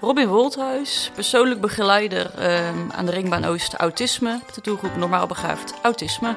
Robin Wolthuis, persoonlijk begeleider ehm, aan de Ringbaan Oost Autisme, de doelgroep normaal begaafd autisme.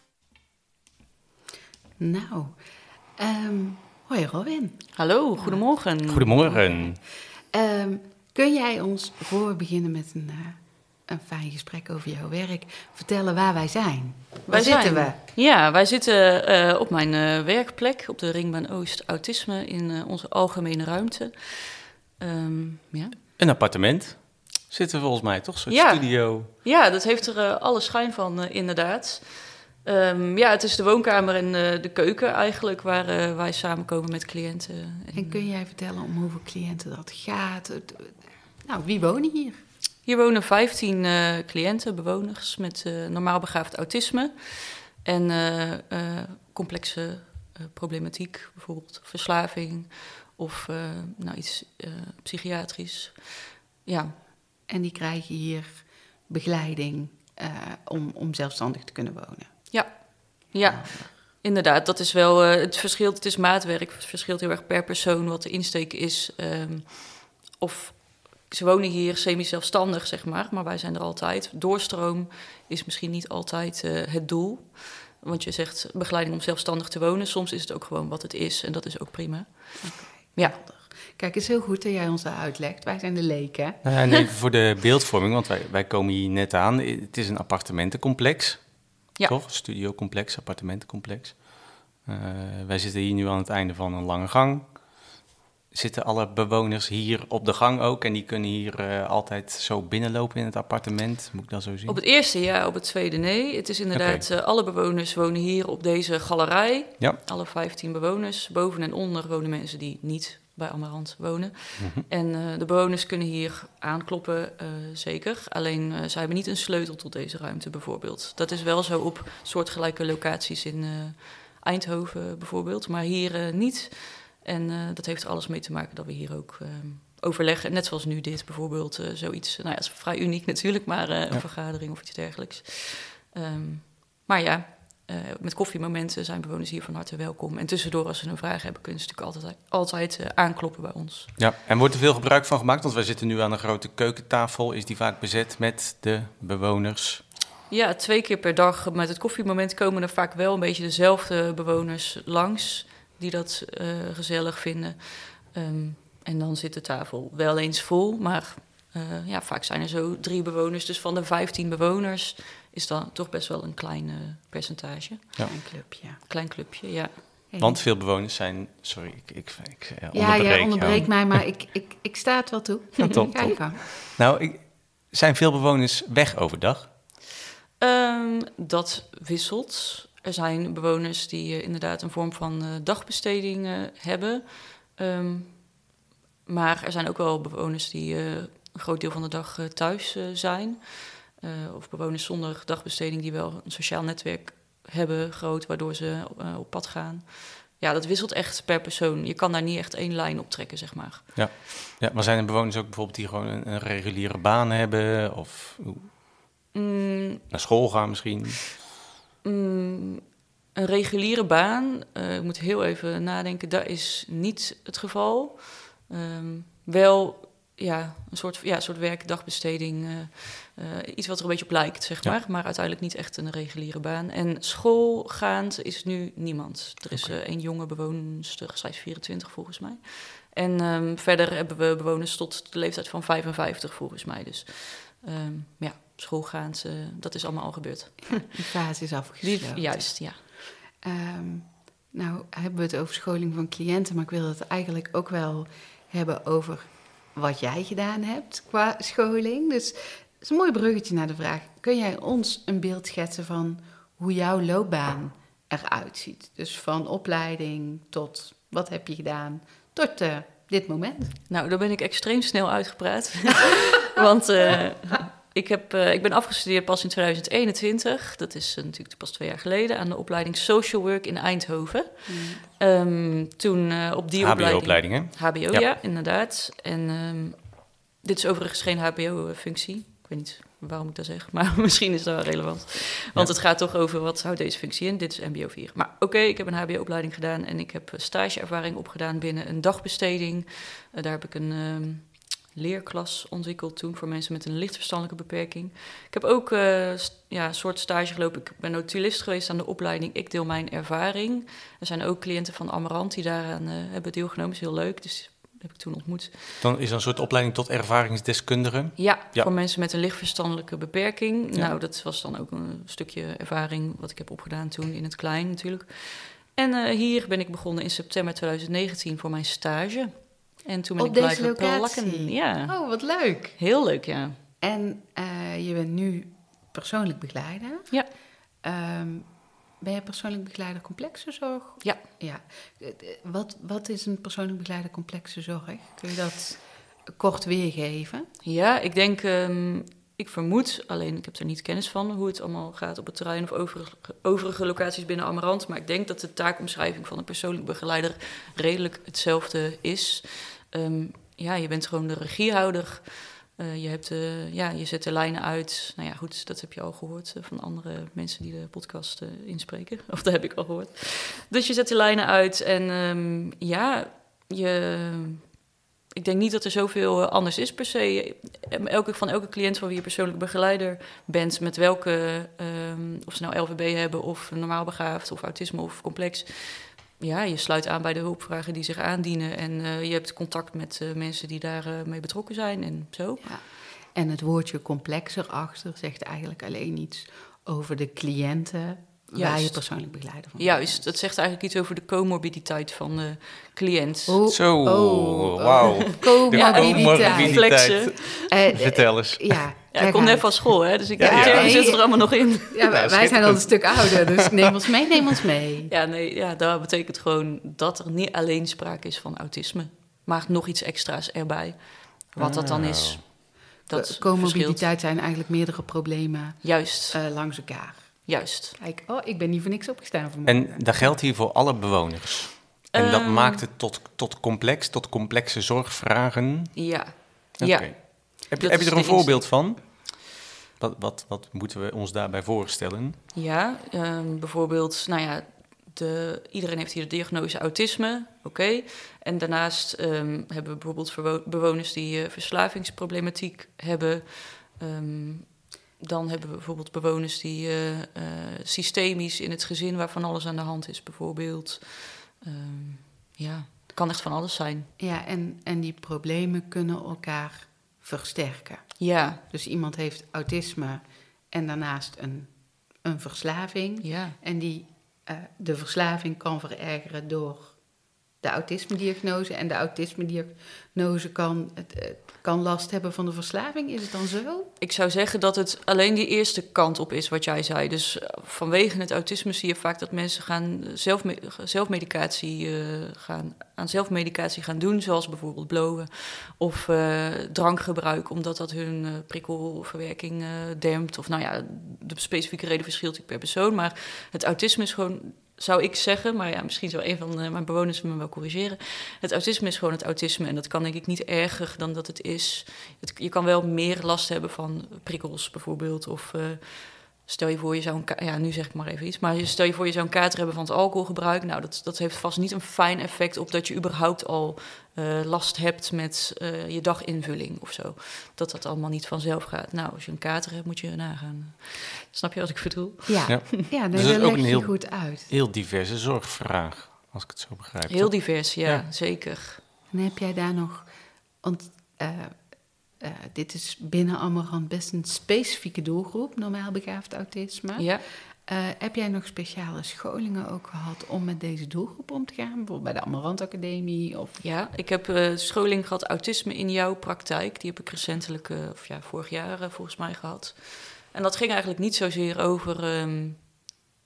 Nou, ehm hoi Robin. Hallo, goedemorgen. Goedemorgen. Ehm, kun jij ons voor we beginnen met een, eh, een fijn gesprek over jouw werk vertellen waar wij zijn? Waar Wij zitten zijn- we? Ja, wij zitten eh, op mijn eh, werkplek op de Ringbaan Oost Autisme in eh, onze algemene ruimte. Ehm, ja. Een appartement zitten we volgens mij toch? Een soort Ja. studio. ja, dat heeft er alle schijn van, inderdaad. Ehm, ja, het is de woonkamer en eh, de keuken eigenlijk waar eh, wij samenkomen met cliënten. En, En kun jij vertellen om hoeveel cliënten dat gaat? Nou, wie wonen hier? Hier wonen 15 eh, cliënten, bewoners met eh, normaal begaafd autisme en eh, eh, complexe eh, problematiek, bijvoorbeeld verslaving of eh, nou, iets eh, psychiatrisch. Ja, En die krijgen hier begeleiding eh, om, om zelfstandig te kunnen wonen. Ja, ja. Inderdaad, dat is wel eh, het verschilt. Het is maatwerk, het verschilt heel erg per persoon wat de insteek is. ehm, of ze wonen hier semi-zelfstandig, zeg maar, maar wij zijn er altijd. Doorstroom is misschien niet altijd eh, het doel. Want je zegt begeleiding om zelfstandig te wonen. Soms is het ook gewoon wat het is en dat is ook prima. Ja, Kijk, het is heel goed dat jij ons dat uitlegt. Wij zijn de leken. Nou ja, en even voor de beeldvorming, want wij, wij komen hier net aan. Het is een appartementencomplex. Ja. Toch? Studiocomplex, appartementencomplex. Eh, wij zitten hier nu aan het einde van een lange gang. Zitten alle bewoners hier op de gang ook? En die kunnen hier eh, altijd zo binnenlopen in het appartement? Moet ik dat zo zien? op het eerste ja, op het tweede nee. Het is inderdaad, eh, alle bewoners wonen hier op deze galerij. Ja. Alle 15 bewoners. Boven en onder wonen mensen die niet bij Amarant wonen. Mhm. En eh, de bewoners kunnen hier aankloppen, eh, zeker. Alleen eh, ze hebben niet een sleutel tot deze ruimte bijvoorbeeld. Dat is wel zo op soortgelijke locaties in Eindhoven bijvoorbeeld, maar hier niet. En dat heeft er alles mee te maken dat we hier ook overleggen. Net zoals nu dit bijvoorbeeld, zoiets. Nou ja, dat is vrij uniek natuurlijk, maar een Ja. vergadering of iets dergelijks. Ehm, maar ja, eh, met koffiemomenten zijn bewoners hier van harte welkom. En tussendoor, als ze een vraag hebben, kunnen ze natuurlijk altijd, altijd eh, aankloppen bij ons. Ja, en wordt er veel gebruik van gemaakt? Want wij zitten nu aan een grote keukentafel. Is die vaak bezet met de bewoners? Ja, twee keer per dag met het koffiemoment komen er vaak wel een beetje dezelfde bewoners langs die dat eh, gezellig vinden. Ehm, en dan zit de tafel wel eens vol, maar ja, vaak zijn er zo drie bewoners. Dus van de 15 bewoners is dan toch best wel een klein eh, percentage. Ja. Een clubje. Klein clubje, ja. Hey. Want veel bewoners zijn... Sorry, ik, ik, ik eh, ja, onderbreek jij jou. onderbreekt mij, maar ik, ik, ik sta het wel toe. Ja, top, Ga je top. gang. Nou, ik, zijn veel bewoners weg overdag? Ehm, dat wisselt. Er zijn bewoners die eh, inderdaad een vorm van eh, dagbesteding hebben. Ehm, maar er zijn ook wel bewoners die eh, een groot deel van de dag thuis eh, zijn. Eh, of bewoners zonder dagbesteding die wel een sociaal netwerk hebben, groot, waardoor ze eh, op pad gaan. Ja, dat wisselt echt per persoon. Je kan daar niet echt één lijn op trekken, zeg maar. Ja, maar zijn er bewoners ook bijvoorbeeld die gewoon een, een reguliere baan hebben? Of Mm, naar school gaan misschien? Mm, een reguliere baan, eh, ik moet heel even nadenken, dat is niet het geval. Ehm, wel ja, een soort, ja, een soort werkdagbesteding, eh, eh, iets wat er een beetje op lijkt, zeg Ja. maar. Maar uiteindelijk niet echt een reguliere baan. En schoolgaand is nu niemand. Er is eh één jonge bewoonster, zij is 24 volgens mij. En ehm, verder hebben we bewoners tot de leeftijd van 55 volgens mij. Dus ehm, ja, schoolgaand, eh, dat is allemaal al gebeurd. Die fase is Die, afgesloten. juist, ja. Ehm, nou, hebben we het over scholing van cliënten, maar ik wil het eigenlijk ook wel hebben over wat jij gedaan hebt qua scholing. Dus het is een mooi bruggetje naar de vraag: kun jij ons een beeld schetsen van hoe jouw loopbaan eruit ziet? Dus van opleiding tot wat heb je gedaan tot eh, dit moment. Nou, daar ben ik extreem snel uitgepraat. Want eh, ik, heb, eh, ik ben afgestudeerd pas in 2021. Dat is eh, natuurlijk pas twee jaar geleden. Aan de opleiding Social Work in Eindhoven. Ehm, toen eh, op die opleiding... HBO-opleiding, hè? HBO, Ja. ja, inderdaad. En ehm, dit is overigens geen HBO-functie. Ik weet niet waarom ik dat zeg, maar misschien is dat wel relevant. Want Ja. het gaat toch over wat houdt deze functie in. Dit is MBO 4. Maar oké, ik heb een HBO-opleiding gedaan en ik heb stageervaring opgedaan binnen een dagbesteding. Daar heb ik een ehm, leerklas ontwikkeld toen voor mensen met een licht verstandelijke beperking. Ik heb ook eh, ja, een soort stage gelopen. Ik ben notulist geweest aan de opleiding Ik deel mijn ervaring. Er zijn ook cliënten van Amarant die daaraan eh, hebben deelgenomen. is heel leuk, dus heb ik toen ontmoet. Dan is er een soort opleiding tot ervaringsdeskundige. Ja, Ja. voor mensen met een lichtverstandelijke beperking. Ja. Nou, dat was dan ook een stukje ervaring wat ik heb opgedaan toen in het klein natuurlijk. En eh, hier ben ik begonnen in september 2019 voor mijn stage. En toen ben Op ik deze blijven locatie? plakken. Ja, Oh, wat leuk! heel leuk, ja. En eh, je bent nu persoonlijk begeleider. Ja. Ehm, ben je persoonlijk begeleider complexe zorg? Ja. ja. Wat, wat is een persoonlijk begeleider complexe zorg? Kun je dat kort weergeven? Ja, ik denk, ehm, ik vermoed, alleen ik heb er niet kennis van hoe het allemaal gaat op het terrein of overige, locaties binnen Amarant. Maar ik denk dat de taakomschrijving van een persoonlijk begeleider redelijk hetzelfde is. Ehm, ja, je bent gewoon de regiehouder. Eh, je, hebt, eh, ja, je zet de lijnen uit. Nou ja, goed, dat heb je al gehoord eh, van andere mensen die de podcast inspreken. Of dat heb ik al gehoord. Dus je zet de lijnen uit en ehm, ja, je, ik denk niet dat er zoveel eh, anders is per se. Eh, Elke, van elke cliënt van wie je persoonlijk begeleider bent, met welke, ehm, of ze nou LVB hebben of normaal begaafd of autisme of complex. Ja, je sluit aan bij de hulpvragen die zich aandienen en eh, je hebt contact met eh, mensen die daarmee mee betrokken zijn en zo. En het woordje complexer achter zegt eigenlijk alleen iets over de cliënten waar je persoonlijk begeleider van Juist, dat zegt eigenlijk iets over de comorbiditeit van de cliënt. Oh, Zo, oh, wauw. Comorbiditeit. comorbiditeit. Flexen. Eh, Vertel eens. ja, Ja, ik kom net van school, hè, dus ik Ja, de ja. Nee. zitten er allemaal nog in. Ja, wij- wij zijn al een stuk ouder, dus neem ons mee, neem ons mee. Ja, nee, ja, dat betekent gewoon dat er niet alleen sprake is van autisme, maar nog iets extra's erbij. Wat dat dan is, dat. Comorbiditeit zijn eigenlijk meerdere problemen Juist, eh, langs elkaar. Juist. Kijk, oh, ik ben niet voor niks opgestaan vanmorgen. En dat geldt hier voor alle bewoners. En dat Ehm. maakt het tot, tot complex, tot complexe zorgvragen. Ja, Oké. ja. Heb, heb je er een voorbeeld van? Wat, wat, wat moeten we ons daarbij voorstellen? Ja, ehm, bijvoorbeeld, nou ja, de, iedereen heeft hier de diagnose autisme, oké. En daarnaast ehm, hebben we bijvoorbeeld bewoners die eh, verslavingsproblematiek hebben. Ehm, dan hebben we bijvoorbeeld bewoners die eh, eh, systemisch in het gezin waarvan alles aan de hand is, bijvoorbeeld. Ehm, ja, het kan echt van alles zijn. Ja, en, en die problemen kunnen elkaar versterken. Ja, Dus iemand heeft autisme en daarnaast een, een verslaving. ja, En die, eh, de verslaving kan verergeren door de autismediagnose. En de autismediagnose kan, het, kan last hebben van de verslaving. Is het dan zo? Ik zou zeggen dat het alleen die eerste kant op is wat jij zei. Dus eh, vanwege het autisme zie je vaak dat mensen gaan zelfme zelfmedicatie eh, gaan, aan zelfmedicatie gaan doen, zoals bijvoorbeeld blowen of eh, drankgebruik, omdat dat hun eh, prikkelverwerking dempt. Of nou ja, de specifieke reden verschilt per persoon. Maar het autisme is gewoon, zou ik zeggen, maar ja, misschien zou een van eh, mijn bewoners me wel corrigeren. Het autisme is gewoon het autisme en dat kan denk ik niet erger dan dat het is. Je kan wel meer last hebben van prikkels bijvoorbeeld. Of eh, stel je voor je zou een ja, nu zeg ik maar even iets. Maar stel je voor je zou een kater hebben van het alcoholgebruik. Nou, dat, dat heeft vast niet een fijn effect op dat je überhaupt al eh, last hebt met eh, je daginvulling of zo. Dat dat allemaal niet vanzelf gaat. Nou, als je een kater hebt, moet je nagaan. Snap je wat ik bedoel? Ja, Ja. ja. nee, Dus dat is ook een heel- goed uit. Heel diverse zorgvraag, als ik het zo begrijp. Heel toch? divers, ja, Ja. zeker. En heb jij daar nog, want eh, eh, dit is binnen Amarant best een specifieke doelgroep, normaal begaafd autisme. Ja. Eh, heb jij nog speciale scholingen ook gehad om met deze doelgroep om te gaan? Bijvoorbeeld bij de Amarant Academie? Of... Ja, ik heb eh, scholing gehad autisme in jouw praktijk. Die heb ik recentelijk, of ja, vorig jaar volgens mij gehad. En dat ging eigenlijk niet zozeer over ehm,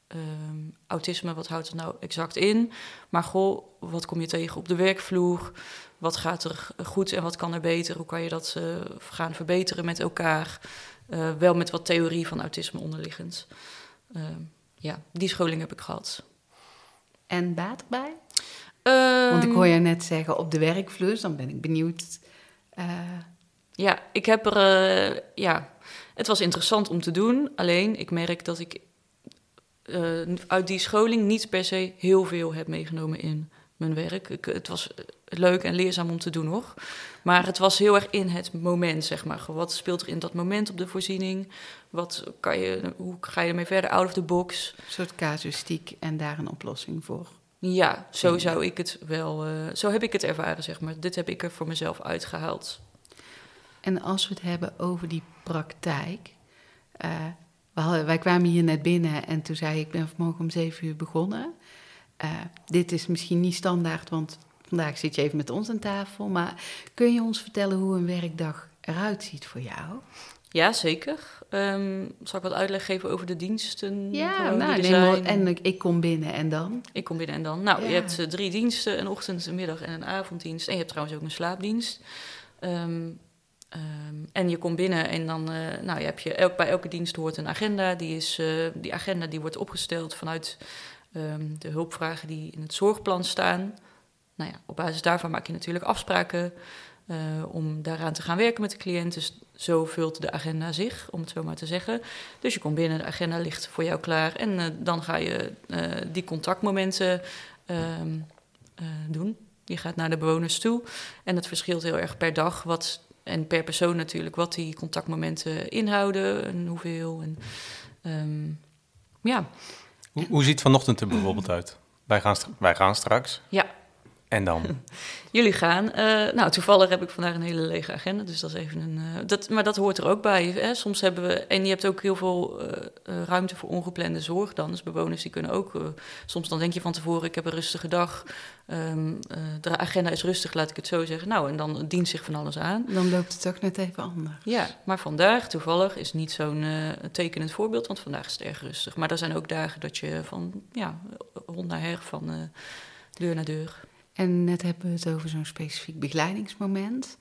ehm, autisme, wat houdt het nou exact in? Maar goh, wat kom je tegen op de werkvloer? Wat gaat er goed en wat kan er beter? Hoe kan je dat eh, gaan verbeteren met elkaar? Eh, wel met wat theorie van autisme onderliggend. Ehm, ja, die scholing heb ik gehad. En baat erbij? Want ik Ehm, hoor je net zeggen op de werkvloer, dan ben ik benieuwd. eh, Ja, ik heb er. ja, het was interessant om te doen. Alleen ik merk dat ik eh, uit die scholing niet per se heel veel heb meegenomen in mijn werk. Ik, het was leuk en leerzaam om te doen hoor. Maar het was heel erg in het moment, zeg maar. Wat speelt er in dat moment op de voorziening? Wat kan je, hoe ga je ermee verder? Out of the box. een soort casuïstiek en daar een oplossing voor. Ja, zo zou ik het wel. eh, zo heb ik het ervaren, zeg maar. Dit heb ik er voor mezelf uitgehaald. En als we het hebben over die praktijk. eh, we hadden- wij kwamen hier net binnen en toen zei ik, ik ben vanmorgen om zeven uur begonnen. Eh, dit is misschien niet standaard, want vandaag zit je even met ons aan tafel. Maar kun je ons vertellen hoe een werkdag eruit ziet voor jou? Ja, zeker. Ehm, zal ik wat uitleg geven over de diensten? Ja, nou, en ik, ik kom binnen en dan? Ik kom binnen en dan. Nou, Ja. je hebt eh, drie diensten: een ochtend, een middag en een avonddienst. En je hebt trouwens ook een slaapdienst. Ehm, ehm, en je komt binnen en dan, eh, nou, je hebt je elk, bij elke dienst hoort een agenda. Die, is, eh, die agenda die wordt opgesteld vanuit ehm, de hulpvragen die in het zorgplan staan. Nou ja, op basis daarvan maak je natuurlijk afspraken eh, om daaraan te gaan werken met de cliënt. Dus zo vult de agenda zich, om het zo maar te zeggen. Dus je komt binnen, de agenda ligt voor jou klaar. En dan ga je die contactmomenten ehm, eh, doen. Je gaat naar de bewoners toe. En het verschilt heel erg per dag wat, en per persoon natuurlijk, wat die contactmomenten inhouden en hoeveel. En, ehm, ja, Hoe, hoe ziet vanochtend er bijvoorbeeld uit? Wij gaan, wij gaan straks. Ja. En dan? Jullie gaan. Eh, nou, toevallig heb ik vandaag een hele lege agenda, dus dat is even een. eh, dat, maar dat hoort er ook bij. Hè? Soms hebben we. En je hebt ook heel veel eh, ruimte voor ongeplande zorg dan. Dus bewoners die kunnen ook. soms dan denk je van tevoren: ik heb een rustige dag. Ehm, eh, de agenda is rustig, laat ik het zo zeggen. Nou, en dan dient zich van alles aan. Dan loopt het toch net even anders. Ja, maar vandaag toevallig is niet zo'n tekenend voorbeeld, want vandaag is het erg rustig. Maar er zijn ook dagen dat je van ja, hond naar her, van eh, deur naar deur. En net hebben we het over zo'n specifiek begeleidingsmoment.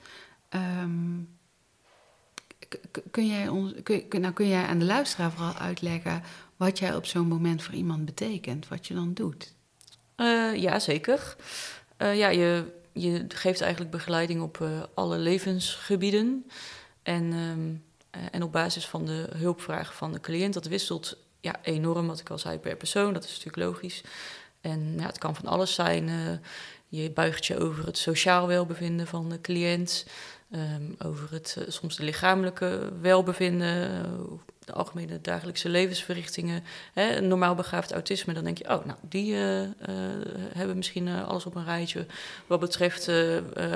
K- kun, jij ons, kun, nou kun jij aan de luisteraar vooral uitleggen wat jij op zo'n moment voor iemand betekent, wat je dan doet? Eh, ja, zeker. Eh, ja, je, je geeft eigenlijk begeleiding op eh, alle levensgebieden. En, ehm, eh, en op basis van de hulpvragen van de cliënt, dat wisselt ja, enorm, wat ik al zei, per persoon. Dat is natuurlijk logisch. En ja, het kan van alles zijn. Je buigt je over het sociaal welbevinden van de cliënt. ehm, over het, eh, soms de lichamelijke welbevinden. eh, de algemene dagelijkse levensverrichtingen hè, normaal begaafd autisme, dan denk je, oh, nou, die eh, hebben misschien alles op een rijtje wat betreft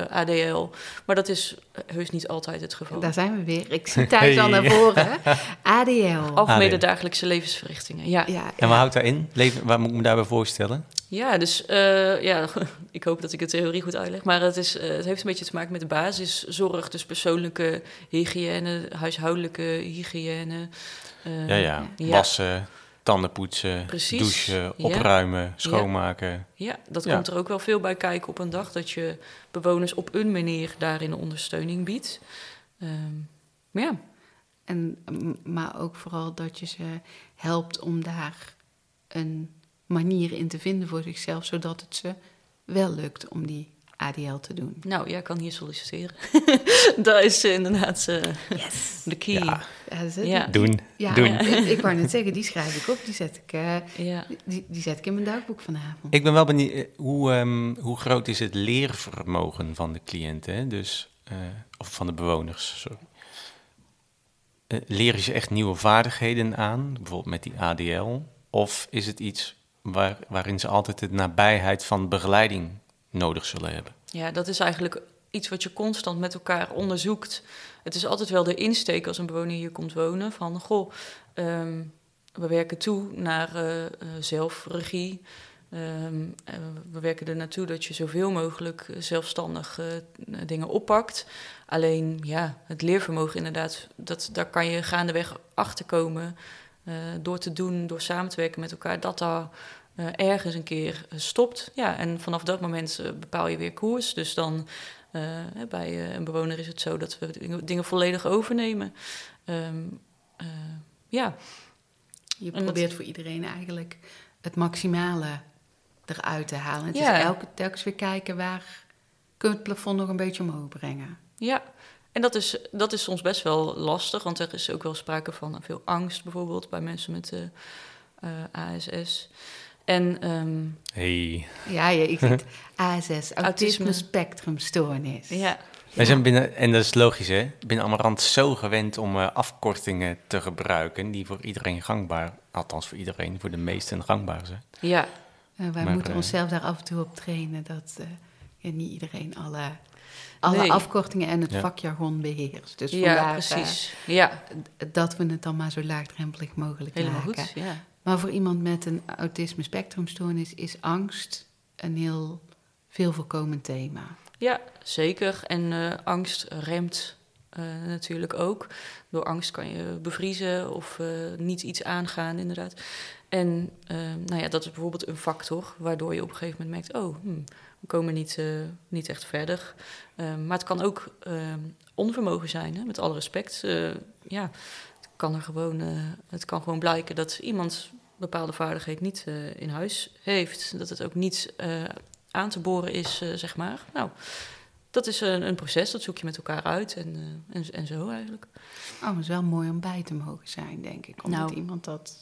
ADL. Maar dat is heus niet altijd het geval. Daar zijn we weer. Ik zie thuis al naar voren. ADL. Algemene ADL. dagelijkse levensverrichtingen, ja. Ja, En wat houdt daarin? Leven, wat moet ik me daarbij voorstellen? Ja, dus eh, ja, ik hoop dat ik de theorie goed uitleg. Maar het, is, eh, het heeft een beetje te maken met de basiszorg. Dus persoonlijke hygiëne, huishoudelijke hygiëne. eh, Ja, ja. ja. Wassen, tanden poetsen, Precies. douchen, Ja. opruimen, schoonmaken. Ja, dat Ja. komt er ook wel veel bij kijken op een dag. Dat je bewoners op een manier daarin ondersteuning biedt. Ehm, maar ja, En, m- maar ook vooral dat je ze helpt om daar een manier in te vinden voor zichzelf, zodat het ze wel lukt om die ADL te doen. nou, jij kan hier solliciteren. dat is inderdaad eh, Yes. de key. Ja, Ja, dat is het. Ja. doen, Ja, doen. Ik, ik wou net zeggen, die schrijf ik op, die zet ik, eh, Ja. die, die zet ik in mijn dagboek vanavond. Ik ben wel benieuwd, eh, hoe, ehm, hoe groot is het leervermogen van de cliënten, hè? Dus, eh, of van de bewoners, sorry. Eh, leren ze echt nieuwe vaardigheden aan, bijvoorbeeld met die ADL? Of is het iets waar, waarin ze altijd de nabijheid van begeleiding nodig zullen hebben? Ja, dat is eigenlijk iets wat je constant met elkaar onderzoekt. Het is altijd wel de insteek als een bewoner hier komt wonen van goh, ehm, we werken toe naar uh, zelfregie. Ehm, we werken er naartoe dat je zoveel mogelijk zelfstandig dingen oppakt. Alleen ja, het leervermogen inderdaad, dat, daar kan je gaandeweg achter komen. door te doen, door samen te werken met elkaar, dat daar ergens een keer stopt. Ja, en vanaf dat moment bepaal je weer koers. Dus dan uh, bij uh, een bewoner is het zo dat we dingen, volledig overnemen. Um, uh, ja. Je probeert voor iedereen eigenlijk het maximale eruit te halen. Het ja. is elke, telkens weer kijken waar kunnen we het plafond nog een beetje omhoog brengen. Ja, en dat is, dat is soms best wel lastig, want er is ook wel sprake van veel angst bijvoorbeeld bij mensen met ASS. En, um, hey. Ja, ja, ik vind ASS, autisme spectrumstoornis. Ja. Wij zijn binnen, en dat is logisch hè, binnen Amarant zo gewend om uh, afkortingen te gebruiken die voor iedereen gangbaar, althans voor iedereen, voor de meesten gangbaar zijn. Ja. Uh, wij maar, moeten uh, onszelf daar af en toe op trainen dat ja, niet iedereen alle, alle nee. afkortingen en het ja. vakjargon beheerst. Dus ja, precies. ja. dat we het dan maar zo laagdrempelig mogelijk Helemaal maken. goed, ja. Maar voor iemand met een autisme spectrumstoornis is angst een heel veel voorkomend thema. Ja, zeker. En uh, angst remt uh, natuurlijk ook. Door angst kan je bevriezen of uh, niet iets aangaan, inderdaad. En nou ja, dat is bijvoorbeeld een factor waardoor je op een gegeven moment merkt: oh, hmm, we komen niet, niet echt verder. maar het kan ook onvermogen zijn, hè, met alle respect. ja, kan er gewoon, het kan gewoon blijken dat iemand bepaalde vaardigheid niet uh, in huis heeft. Dat het ook niet uh, aan te boren is, uh, zeg maar. Nou, dat is een, een, proces, dat zoek je met elkaar uit en, en, en, zo eigenlijk. Oh, het is wel mooi om bij te mogen zijn, denk ik. Omdat nou, iemand dat...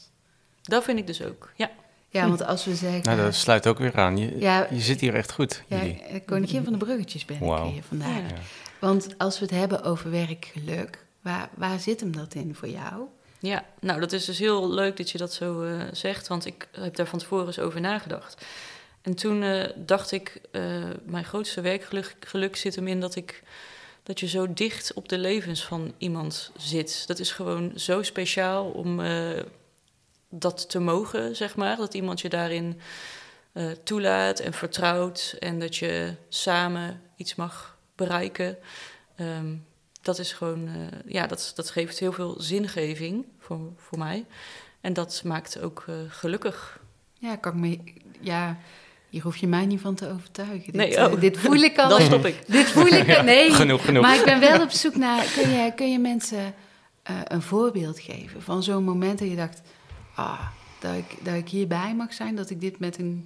Dat vind ik dus ook, ja. Ja, want als we zeggen... Nou, dat sluit ook weer aan. Je, ja, je zit hier echt goed, Ja, jullie. koningin van de bruggetjes ben wow. ik hier vandaag. Ja. Want als we het hebben over werkgeluk, waar, waar zit hem dat in voor jou? Ja, nou dat is dus heel leuk dat je dat zo uh, zegt, want ik heb daar van tevoren eens over nagedacht. En toen uh, dacht ik, uh, mijn grootste werkgeluk geluk zit hem in dat, ik, dat je zo dicht op de levens van iemand zit. Dat is gewoon zo speciaal om dat te mogen, zeg maar. Dat iemand je daarin toelaat en vertrouwt en dat je samen iets mag bereiken. Um, dat is gewoon, uh, ja, dat, dat geeft heel veel zingeving voor, voor mij. En dat maakt ook uh, gelukkig. Ja, kan ik me, ja, hier hoef je mij niet van te overtuigen. Dit, nee, oh. uh, dit voel ik al. Dan stop ik. Dit voel ik ja, nee. Genoeg, genoeg. Maar ik ben wel op zoek naar, kun je, kun je mensen een voorbeeld geven van zo'n moment dat je dacht, ah, dat ik, dat ik hierbij mag zijn, dat ik dit met een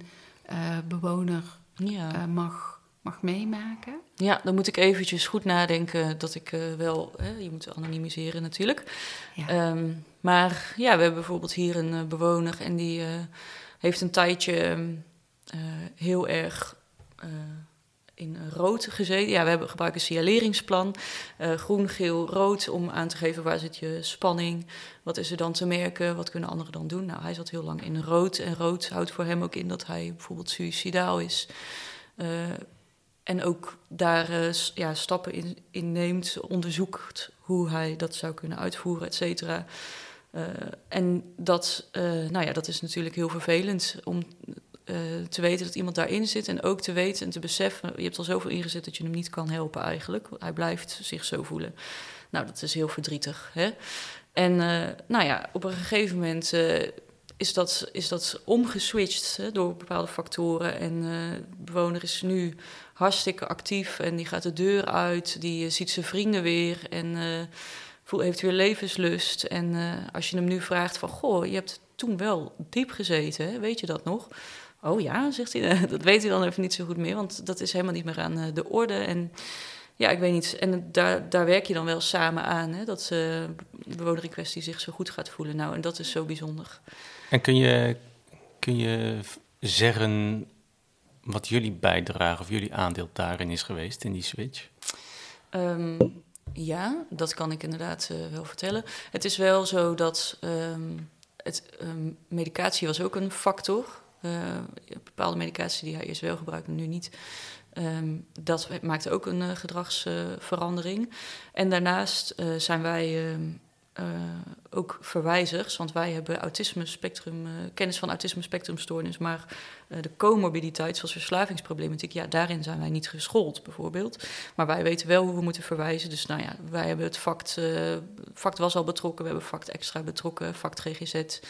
bewoner ja. mag mag meemaken? Ja, dan moet ik eventjes goed nadenken dat ik uh, wel... Hè, je moet anonimiseren natuurlijk. Ja. Um, maar ja, we hebben bijvoorbeeld hier een uh, bewoner... en die uh, heeft een tijdje heel erg in rood gezeten. Ja, we hebben, gebruiken een signaleringsplan. groen, geel, rood om aan te geven waar zit je spanning. Wat is er dan te merken? Wat kunnen anderen dan doen? Nou, hij zat heel lang in rood. En rood houdt voor hem ook in dat hij bijvoorbeeld suicidaal is... En ook daar uh, ja, stappen in, neemt, onderzoekt hoe hij dat zou kunnen uitvoeren, et cetera. Uh, en dat, uh, nou ja, dat is natuurlijk heel vervelend om te weten dat iemand daarin zit. En ook te weten en te beseffen, je hebt al zoveel ingezet dat je hem niet kan helpen eigenlijk. Hij blijft zich zo voelen. Nou, dat is heel verdrietig. Hè? En nou ja, op een gegeven moment is dat, is dat omgeswitcht hè, door bepaalde factoren. En de bewoner is nu hartstikke actief en die gaat de deur uit, die uh, ziet zijn vrienden weer en uh, voel, heeft weer levenslust. En uh, als je hem nu vraagt van, goh, je hebt toen wel diep gezeten, weet je dat nog? Oh ja, zegt hij, dat weet hij dan even niet zo goed meer, want dat is helemaal niet meer aan de orde. En ja, ik weet niet, en daar, daar werk je dan wel samen aan, hè? dat de bewoner in kwestie zich zo goed gaat voelen. Nou, en dat is zo bijzonder. En kun je, kun je zeggen wat jullie bijdrage of jullie aandeel daarin is geweest, in die switch? Um, ja, dat kan ik inderdaad uh, wel vertellen. Het is wel zo dat um, het, um, medicatie was ook een factor. Eh, bepaalde medicatie die hij eerst wel gebruikte, nu niet. Ehm, dat maakt ook een uh, gedragsverandering. en daarnaast eh, zijn wij ehm, uh, ook verwijzers, want wij hebben autisme spectrum, uh, kennis van autisme spectrumstoornis, maar uh, de comorbiditeit, zoals verslavingsproblematiek, ja, daarin zijn wij niet geschoold bijvoorbeeld. Maar wij weten wel hoe we moeten verwijzen. Dus nou ja, wij hebben het fact, fact was al betrokken, we hebben fact extra betrokken, fact GGZ.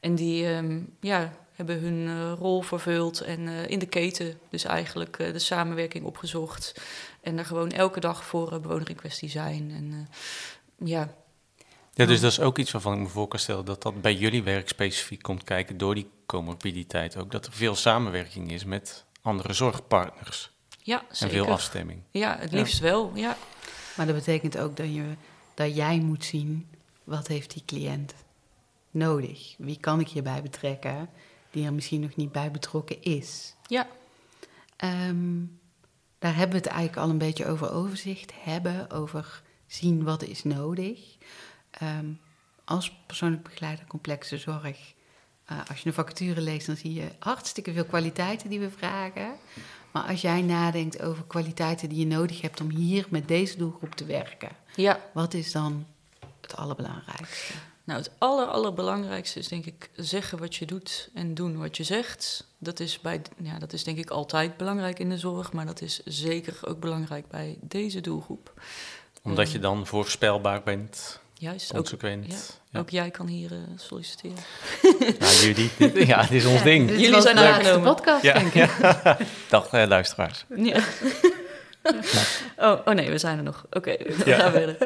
En die um, ja, hebben hun rol vervuld en in de keten dus eigenlijk de samenwerking opgezocht. En er gewoon elke dag voor bewoner in kwestie zijn. En ja, ja, dus dat is ook iets waarvan ik me voor kan stellen dat dat bij jullie werk specifiek komt kijken door die comorbiditeit ook. Dat er veel samenwerking is met andere zorgpartners. Ja, zeker. En veel afstemming. Ja, het liefst wel, ja. Maar dat betekent ook dat, je, dat jij moet zien, wat heeft die cliënt nodig? Wie kan ik hierbij betrekken die er misschien nog niet bij betrokken is? Ja. Um, daar hebben we het eigenlijk al een beetje over overzicht hebben, over zien wat is nodig. Um, als persoonlijk begeleider complexe zorg, uh, als je een vacature leest, dan zie je hartstikke veel kwaliteiten die we vragen. Maar als jij nadenkt over kwaliteiten die je nodig hebt om hier met deze doelgroep te werken, ja. wat is dan het allerbelangrijkste? Nou, het aller, allerbelangrijkste is denk ik zeggen wat je doet en doen wat je zegt. Dat is, bij, ja, dat is denk ik altijd belangrijk in de zorg, maar dat is zeker ook belangrijk bij deze doelgroep. Omdat je ehm, dan voorspelbaar bent. Juist, ook, ja, ja. ook jij kan hier uh, solliciteren. Nou, jullie, dit, ja, het is ons ding. Dit jullie zijn aangenomen. De podcast, denk ik. Dag uh, luisteraars. Ja. oh, oh nee, we zijn er nog. Oké, okay, we gaan verder.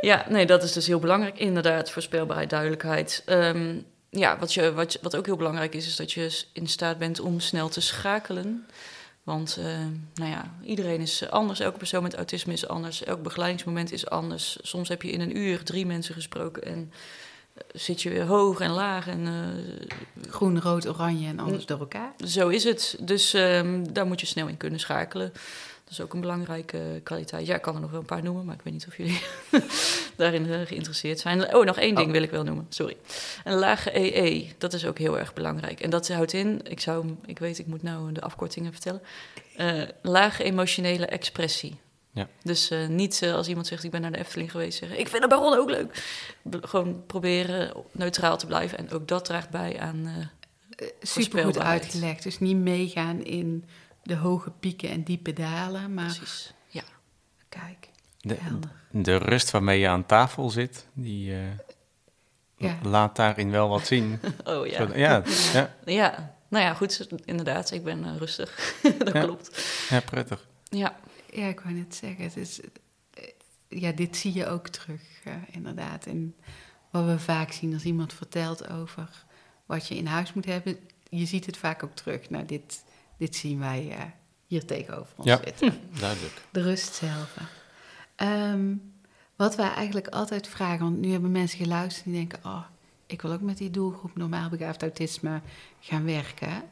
Ja, nee, dat is dus heel belangrijk. Inderdaad, voorspelbaarheid, duidelijkheid. Um, ja, wat, je, wat, wat ook heel belangrijk is, is dat je in staat bent om snel te schakelen. Want uh, nou ja, iedereen is anders, elke persoon met autisme is anders, elk begeleidingsmoment is anders. Soms heb je in een uur drie mensen gesproken en uh, zit je weer hoog en laag en... Uh, Groen, rood, oranje en alles door elkaar. Zo is het. Dus um, daar moet je snel in kunnen schakelen. Dat is ook een belangrijke kwaliteit. Ja, ik kan er nog wel een paar noemen, maar ik weet niet of jullie daarin uh, geïnteresseerd zijn. Oh, nog één ding oh. wil ik wel noemen, sorry. Een lage EE, dat is ook heel erg belangrijk. En dat houdt in, ik zou, ik weet, ik moet nou de afkortingen vertellen. Uh, lage emotionele expressie. Ja. Dus uh, niet uh, als iemand zegt, ik ben naar de Efteling geweest, zeggen, ik vind de Baron ook leuk. B gewoon proberen neutraal te blijven. En ook dat draagt bij aan uh, Super goed uitgelegd. Dus niet meegaan in de hoge pieken en diepe dalen, maar... Precies, ja. Kijk, de, de rust waarmee je aan tafel zit, die uh, ja. laat daarin wel wat zien. oh ja. ja, ja. ja. nou ja, goed, inderdaad, ik ben uh, rustig. dat ja. klopt. Ja, prettig. Ja. Ja, ik wou net zeggen, het is, ja, dit zie je ook terug, uh, inderdaad. En wat we vaak zien als iemand vertelt over wat je in huis moet hebben, je ziet het vaak ook terug. Nou, dit dit zien wij uh, hier tegenover ons ja, zitten. duidelijk. De rust zelf. Um, wat wij eigenlijk altijd vragen, want nu hebben mensen geluisterd die denken... oh, ik wil ook met die doelgroep normaal begaafd autisme gaan werken.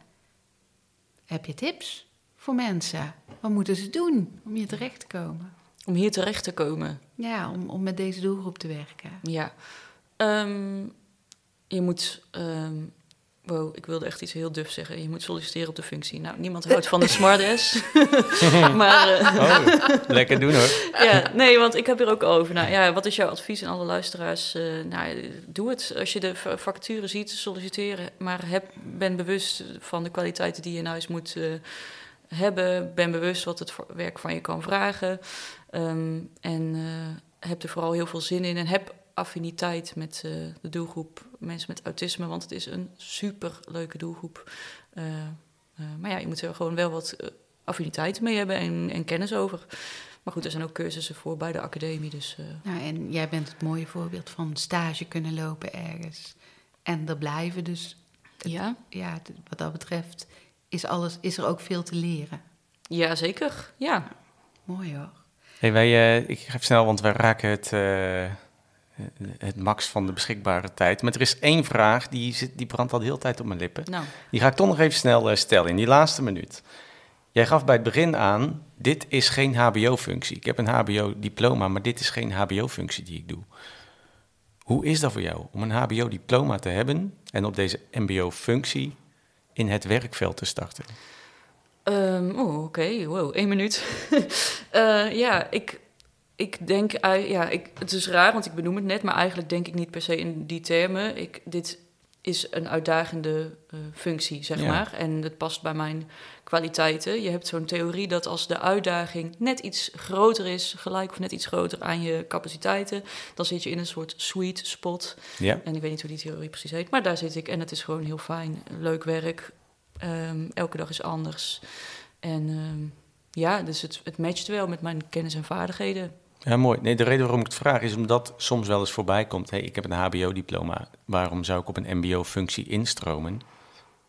Heb je tips voor mensen? Wat moeten ze doen om hier terecht te komen? Om hier terecht te komen? Ja, om, om met deze doelgroep te werken. Ja. Um, je moet um, Wow, ik wilde echt iets heel duf zeggen. Je moet solliciteren op de functie. Nou, niemand houdt van de smartass. maar... Uh, oh, lekker doen hoor. ja, nee, want ik heb er ook over. Nou ja, wat is jouw advies aan alle luisteraars? Uh, nou, doe het. Als je de vacature ziet, solliciteren. Maar heb, ben bewust van de kwaliteiten die je in huis moet uh, hebben. Ben bewust wat het werk van je kan vragen. Um, en heb er vooral heel veel zin in. En heb affiniteit met uh, de doelgroep mensen met autisme, want het is een super leuke doelgroep. Uh, uh, maar ja, je moet er gewoon wel wat affiniteit mee hebben en, en, kennis over. Maar goed, er zijn ook cursussen voor bij de academie. Dus, nou, en jij bent het mooie voorbeeld van stage kunnen lopen ergens en er blijven. Dus het, ja, ja wat dat betreft is, alles, is er ook veel te leren. Ja, zeker. Ja. Mooi hoor. Hey, wij, ik ga even snel, want wij raken het eh, het max van de beschikbare tijd. Maar er is één vraag, die, zit, die brandt al de hele tijd op mijn lippen. Nou. Die ga ik toch nog even snel uh, stellen, in die laatste minuut. Jij gaf bij het begin aan, dit is geen hbo-functie. Ik heb een hbo-diploma, maar dit is geen hbo-functie die ik doe. Hoe is dat voor jou, om een hbo-diploma te hebben en op deze mbo-functie in het werkveld te starten? Ehm, oh, oké. Wow, één minuut. Eh, ja, ik, ik denk... ja, ik, het is raar, want ik benoem het net... maar eigenlijk denk ik niet per se in die termen. Ik, dit is een uitdagende eh, functie, zeg Ja. maar. En het past bij mijn kwaliteiten. Je hebt zo'n theorie dat als de uitdaging net iets groter is... gelijk of net iets groter aan je capaciteiten... dan zit je in een soort sweet spot... Ja, En ik weet niet hoe die theorie precies heet, maar daar zit ik. En het is gewoon heel fijn. Leuk werk. Ehm, elke dag is anders. En ehm, ja, dus het, het matcht wel met mijn kennis en vaardigheden. Ja mooi. Nee, de reden waarom ik het vraag is omdat soms wel eens voorbij komt... hey, ik heb een hbo-diploma, waarom zou ik op een mbo-functie instromen?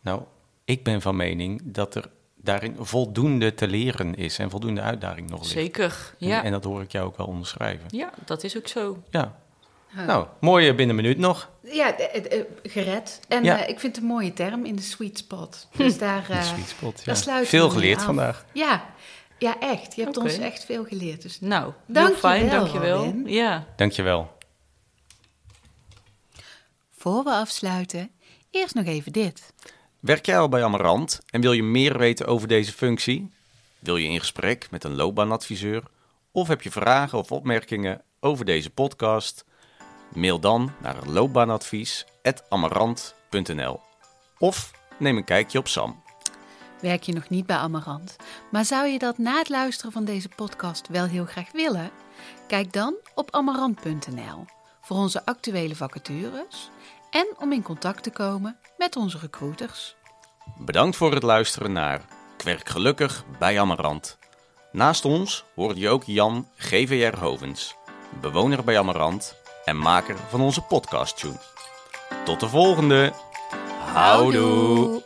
Nou, ik ben van mening dat er daarin voldoende te leren is... en voldoende uitdaging nog ligt. Zeker, En- ja. En, dat hoor ik jou ook wel onderschrijven. Ja, dat is ook zo. Ja, Oh. nou, mooie binnen een minuut nog. Ja, eh, eh, eh, gered. En Ja. ik vind het een mooie term in de sweet spot. Dus daar, De eh, sweet spot, ja. daar sluiten Veel geleerd vandaag. Ja. Ja, echt. Je hebt ons echt veel geleerd. Dus Nou, Dank heel je fijn, wel, dankjewel. Robin. Ja. Dankjewel. voor we afsluiten, eerst nog even dit. Werk jij al bij Amarant en wil je meer weten over deze functie? Wil je in gesprek met een loopbaanadviseur? Of heb je vragen of opmerkingen over deze podcast? Mail dan naar loopbaanadvies.amarant.nl Of neem een kijkje op Sam. Werk je nog niet bij Amarant, maar zou je dat na het luisteren van deze podcast wel heel graag willen? Kijk dan op amarant.nl voor onze actuele vacatures en om in contact te komen met onze recruiters. Bedankt voor het luisteren naar Kwerk Gelukkig bij Amarant. Naast ons hoorde je ook Jan GVR Hovens, bewoner bij Amarant en maker van onze podcast. Tot de volgende. Houdoe.